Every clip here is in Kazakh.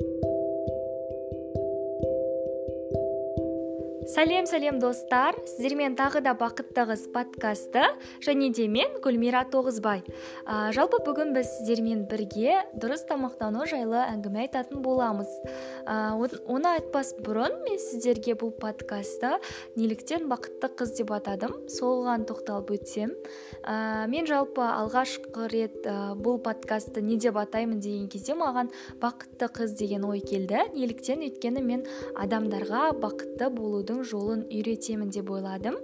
Thank you. Сәлем сәлем достар. Сіздермен тағы да бақытты қыз подкасты және де мен гүлмира тоғызбай. Ә, жалпы бүгін біз сіздермен бірге дұрыс тамақтану жайлы әңгіме айтатын боламыз. Ә, оны айтпас бұрын мен сіздерге бұл подкасты неліктен бақытты қыз деп атадым. Соған тоқталып өтсем. Ә, мен жалпы алғашқы рет бұл подкастты не деп атаймын деген кезде маған бақытты қыз деген ой келді. Неліктен өйткені мен адамдарға бақытты болудың жолын үйретемін деп ойладым.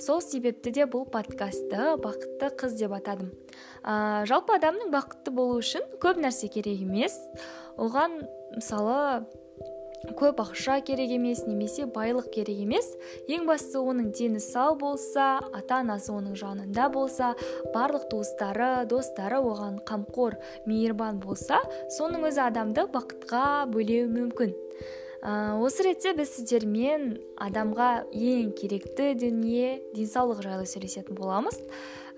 Сол себепті де бұл подкастты бақытты қыз деп атадым. Ә, жалпы адамның бақытты болу үшін көп нәрсе керек емес. Оған мысалы көп ақша керек емес немесе байлық керек емес. Ең бастысы оның дені сау болса ата анасы оның жанында болса барлық туыстары достары оған қамқор мейірбан болса соның өзі адамды бақытқа бөлеуі мүмкін. Осы ретте біз сіздермен адамға ең керекті дүние денсаулық жайлы сөйлесетін боламыз.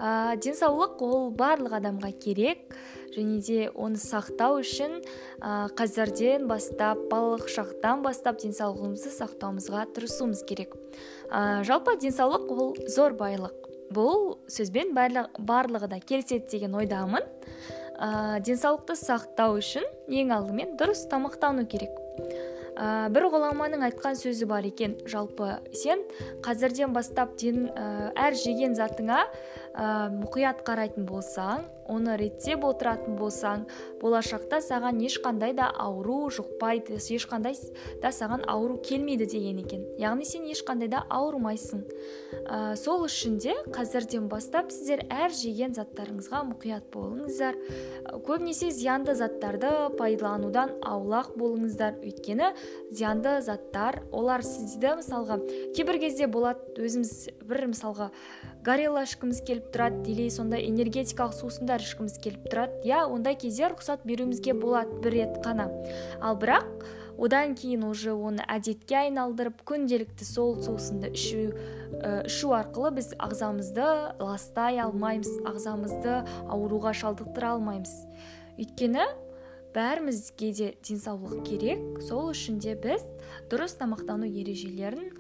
Ә, денсаулық ол барлық адамға керек және де оны сақтау үшін ә, қазірден бастап балалық шақтан бастап денсаулығымызды сақтауымызға тырысуымыз керек. Ә, жалпы денсаулық ол зор байлық. Бұл сөзбен барлығы да келіседі деген ойдамын. Ә, денсаулықты сақтау үшін ең алдымен дұрыс тамақтану керек. Ә, бір ғұламаның айтқан сөзі бар екен. Жалпы сен қазірден бастап ден, ә, әр жеген затыңа ә, мұқият қарайтын болсаң оны реттеп отыратын болсаң болашақта саған ешқандай да ауру жұқпайды ешқандай да саған ауру келмейді деген екен. Яғни сен ешқандай да ауырмайсың. Ә, сол үшін де қазірден бастап сіздер әр жеген заттарыңызға мұқият болыңыздар. Көбінесе зиянды заттарды пайдаланудан аулақ болыңыздар. Өйткені зиянды заттар олар сізді мысалға кейбір кезде болады өзіміз бір мысалға горелла ішкіміз келіп тұрады или сондай энергетикалық сусындар ішкіміз келіп тұрады. Иә ондай кезде рұқсат беруімізге болады бір рет қана. Ал бірақ одан кейін уже оны әдетке айналдырып күнделікті сол сусынды ішу ішу арқылы біз ағзамызды ластай алмаймыз ағзамызды ауруға шалдықтыра алмаймыз. Өйткені бәрімізге де денсаулық керек. Сол үшін де біз дұрыс тамақтану ережелерін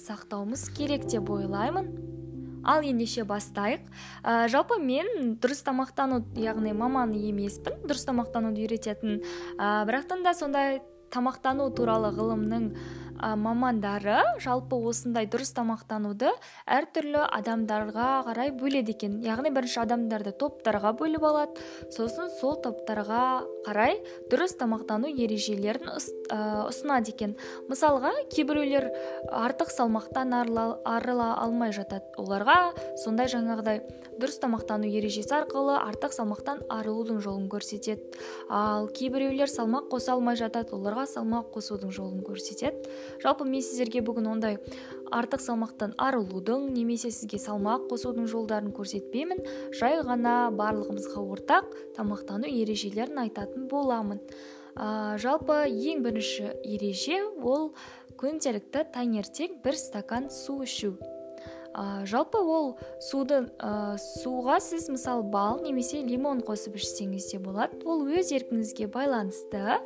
сақтауымыз керек деп ойлаймын. Ал ендеше бастайық. Ә, жалпы мен дұрыс тамақтану яғни маман емеспін дұрыс тамақтануды үйрететін. Ә, бірақтан да сондай тамақтану туралы ғылымның ә, мамандары жалпы осындай дұрыс тамақтануды әртүрлі адамдарға қарай бөледі екен. Яғни бірінші адамдарды топтарға бөліп алады сосын сол топтарға қарай дұрыс тамақтану ережелерін ұсынады екен. Мысалға кейбіреулер артық салмақтан арыла, алмай жатады. Оларға сондай жаңағыдай дұрыс тамақтану ережесі арқылы артық салмақтан арылудың жолын көрсетеді. Ал кейбіреулер салмақ қоса алмай жатады оларға салмақ қосудың жолын көрсетеді. Жалпы мен сіздерге бүгін ондай артық салмақтан арылудың немесе сізге салмақ қосудың жолдарын көрсетпеймін. Жай ғана барлығымызға ортақ тамақтану ережелерін айтатын боламын. Ә, жалпы ең бірінші ереже ол күнделікті таңертең бір стакан су ішу. Ә, жалпы ол суды ә, суға сіз мысалы бал немесе лимон қосып ішсеңіз де болады. Ол өз еркіңізге байланысты.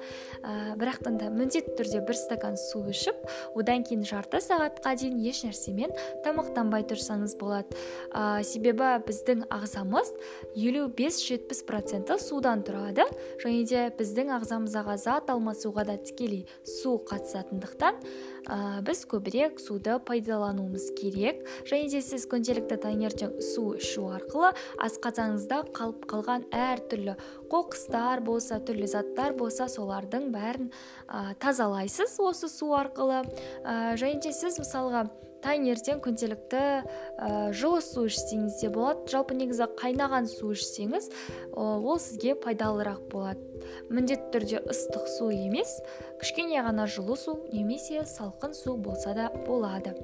Ә, бірақтан да міндетті түрде бір стакан су ішіп одан кейін жарты сағатқа дейін еш нәрсемен тамақтанбай тұрсаңыз болады. Ә, себебі біздің ағзамыз елу бес жетпіс проценті судан тұрады. Және де біздің ағзамызға зат алмасуға да тікелей су қатысатындықтан ә, біз көбірек суды пайдалануымыз керек. Және де сіз күнделікті таңертең су ішу арқылы асқазаныңызда қалып қалған әртүрлі қоқыстар болса түрлі заттар болса солардың бәрін ә, тазалайсыз осы су арқылы. Ә, және де сіз мысалға таңертең күнделікті ә, жылы су ішсеңіз де болады. Жалпы негізі қайнаған су ішсеңіз ол сізге пайдалырақ болады. Міндетті түрде ыстық су емес кішкене ғана жылы су немесе салқын су болса да болады.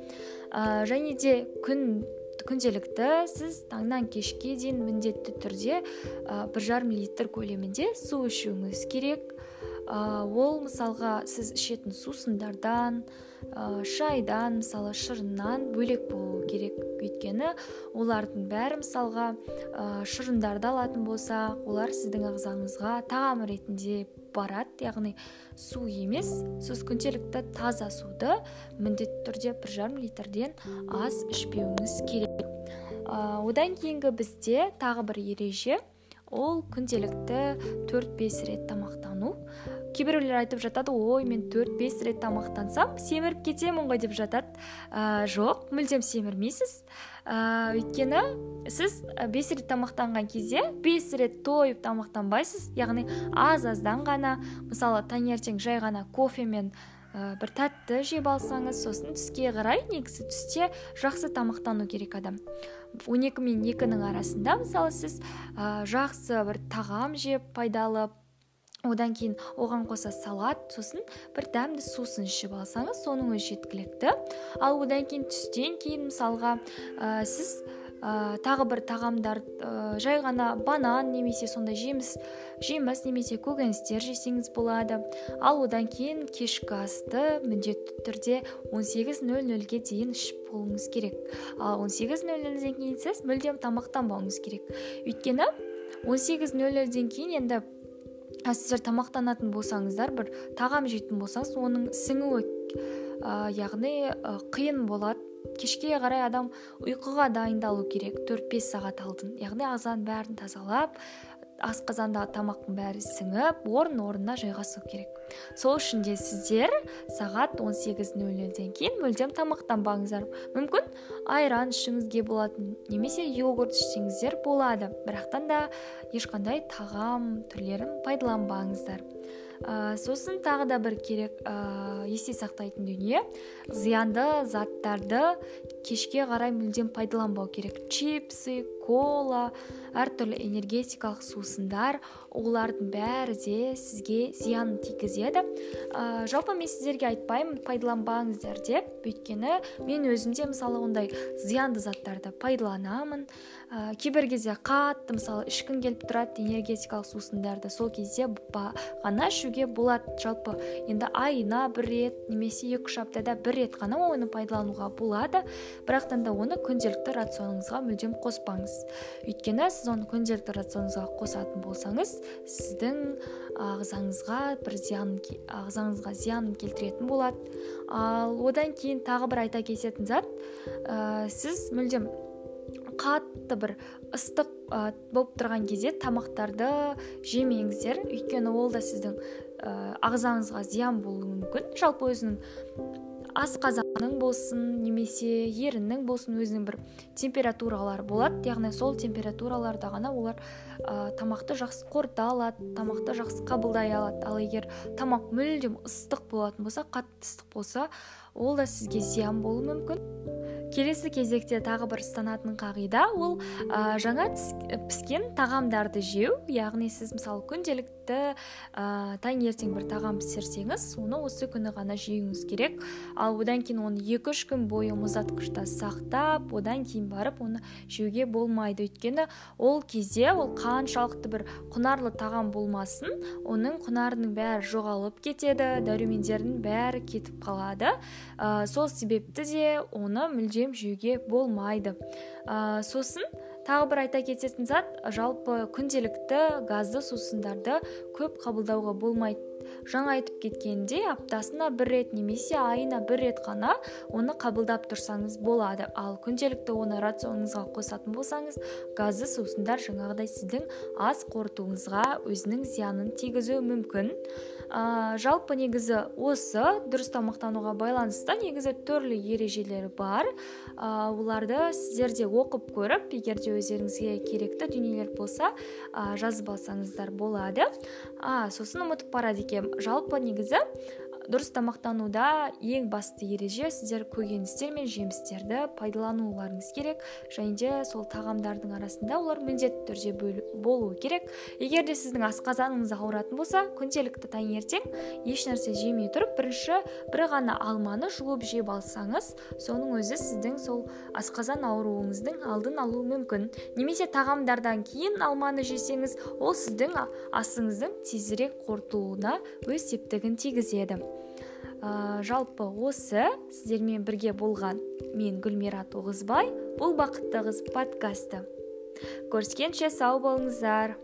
Ә, және де күн күнделікті сіз таңнан кешке дейін міндетті түрде ә, бір жарым литр көлемінде су ішуіңіз керек. Ол мысалға сіз ішетін сусындардан ә, шайдан мысалы шырыннан бөлек болу керек. Өйткені олардың бәрі мысалға ә, шырындарды алатын болсақ олар сіздің ағзаңызға тағам ретінде барады. Яғни су емес сіз күнделікті таза суды міндетті түрде бір жарым литрден аз ішпеуіңіз керек. Ә, одан кейінгі бізде тағы бір ереже. Ол күнделікті 4-5 рет тамақтану. Кейбіреулер айтып жатады ой мен төрт бес рет тамақтансам семіріп кетемін ғой деп жатады. Ә, жоқ мүлдем семірмейсіз. Ә, өйткені сіз бес рет тамақтанған кезде бес рет тойып тамақтанбайсыз. Яғни аз аздан ғана мысалы таңертең жай ғана кофемен ә, бір тәтті жеп алсаңыз сосын түске қарай негізі түсте жақсы тамақтану керек адам. 12 мен екінің арасында мысалы сіз ә, жақсы бір тағам жеп пайдалы одан кейін оған қоса салат сосын бір дәмді сусын ішіп алсаңыз соның өзі жеткілікті. Ал одан кейін түстен кейін мысалға ә, сіз ә, тағы бір тағамдар ә, жай ғана банан немесе сондай жеміс жеміс немесе көкөністер жесеңіз болады. Ал одан кейін кешкі асты міндетті түрде 18.00-ге дейін ішіп болуыңыз керек. Ал 18.00-ден кейін сіз мүлдем тамақтанбауыңыз керек. Өйткені 18.00-ден кейін енді сіздер тамақтанатын болсаңыздар бір тағам жейтін болсаңыз оның сіңуі ә, яғни ә, қиын болады кешке қарай адам ұйқыға дайындалу керек. 4-5 сағат алдын. Яғни ағзаның бәрін тазалап асқазандағы тамақтың бәрі сіңіп орын орнына жайғасу керек. Сол үшін де сіздер сағат 18.00-ден кейін мүлдем тамақтанбаңыздар. Мүмкін айран ішіңізге болады немесе йогурт ішсеңіздер болады. Бірақтан да ешқандай тағам түрлерін пайдаланбаңыздар. Ә, сосын тағы да бір керек ә, есте сақтайтын дүние. Зиянды заттарды кешке қарай мүлдем пайдаланбау керек. Чипсы кола әртүрлі энергетикалық сусындар олардың бәрі де сізге зиянын тигізеді. Ә, жалпы мен сіздерге айтпаймын пайдаланбаңыздар деп. Өйткені мен өзім де мысалы ондай зиянды заттарды пайдаланамын. Ә, кейбір кезде қатты мысалы ішкім келіп тұрады энергетикалық сусындарды. Сол кезде ғана ішуге болады. Жалпы енді айына бір рет немесе екі үш аптада бір рет қана оны пайдалануға болады. Бірақтан да оны күнделікті рационыңызға мүлдем қоспаңыз. Өйткені сіз оны күнделікті рационыңызға қосатын болсаңыз сіздің ағзаңызға бір зиян ағзаңызға зиянын келтіретін болады. Ал одан кейін тағы бір айта кететін зат ә, сіз мүлдем қатты бір ыстық ә, болып тұрған кезде тамақтарды жемеңіздер. Өйткені ол да сіздің ә, ағзаңызға зиян болуы мүмкін. Жалпы өзінің асқазанның болсын немесе еріннің болсын өзінің бір температуралары болады. Яғни сол температураларда ғана олар ә, тамақты жақсы қорыта алады тамақты жақсы қабылдай алады. Ал егер тамақ мүлдем ыстық болатын болса қатты ыстық болса ол да сізге зиян болуы мүмкін. Келесі кезекте тағы бір ұстанатын қағида ол ә, жаңа піскен тағамдарды жеу. Яғни сіз мысалы күнделікті ә, таңертең бір тағам пісірсеңіз оны осы күні ғана жеуіңіз керек. Ал одан кейін оны екі үш күн бойы мұздатқышта сақтап одан кейін барып оны жеуге болмайды. Өйткені ол кезде ол қаншалықты бір құнарлы тағам болмасын оның құнарының бәрі жоғалып кетеді дәрумендердің бәрі кетіп қалады. Ә, сол себепті де оны мүлде жем жеуге болмайды. Ә, сосын тағы бір айта кететін зат жалпы күнделікті газды сусындарды көп қабылдауға болмайды. Жаңа айтып кеткендей аптасына бір рет немесе айына бір рет қана оны қабылдап тұрсаңыз болады. Ал күнделікті оны рационыңызға қосатын болсаңыз газды сусындар жаңағыдай сіздің ас қорытуыңызға өзінің зиянын тигізуі мүмкін. Ә, жалпы негізі осы дұрыс тамақтануға байланысты негізі түрлі ережелер бар. Ә, оларды сіздер де оқып көріп егер де өздеріңізге керекті дүниелер болса ә, жазып алсаңыздар болады. А сосын ұмытып барады екенмін жалпы негізі дұрыс тамақтануда ең басты ереже сіздер көкөністер мен жемістерді пайдалануларыңыз керек. Және де сол тағамдардың арасында олар міндетті түрде болуы керек. Егер де сіздің асқазаныңыз ауыратын болса күнделікті таңертең ешнәрсе жемей тұрып бірінші бір ғана алманы жуып жеп алсаңыз соның өзі сіздің сол асқазан ауруыңыздың алдын алуы мүмкін. Немесе тағамдардан кейін алманы жесеңіз ол сіздің асыңыздың тезірек қорытылуына өз септігін тигізеді. Ә, жалпы осы сіздермен бірге болған мен гүлмира тоғызбай бұл бақытты қыз подкасты. Көріскенше сау болыңыздар.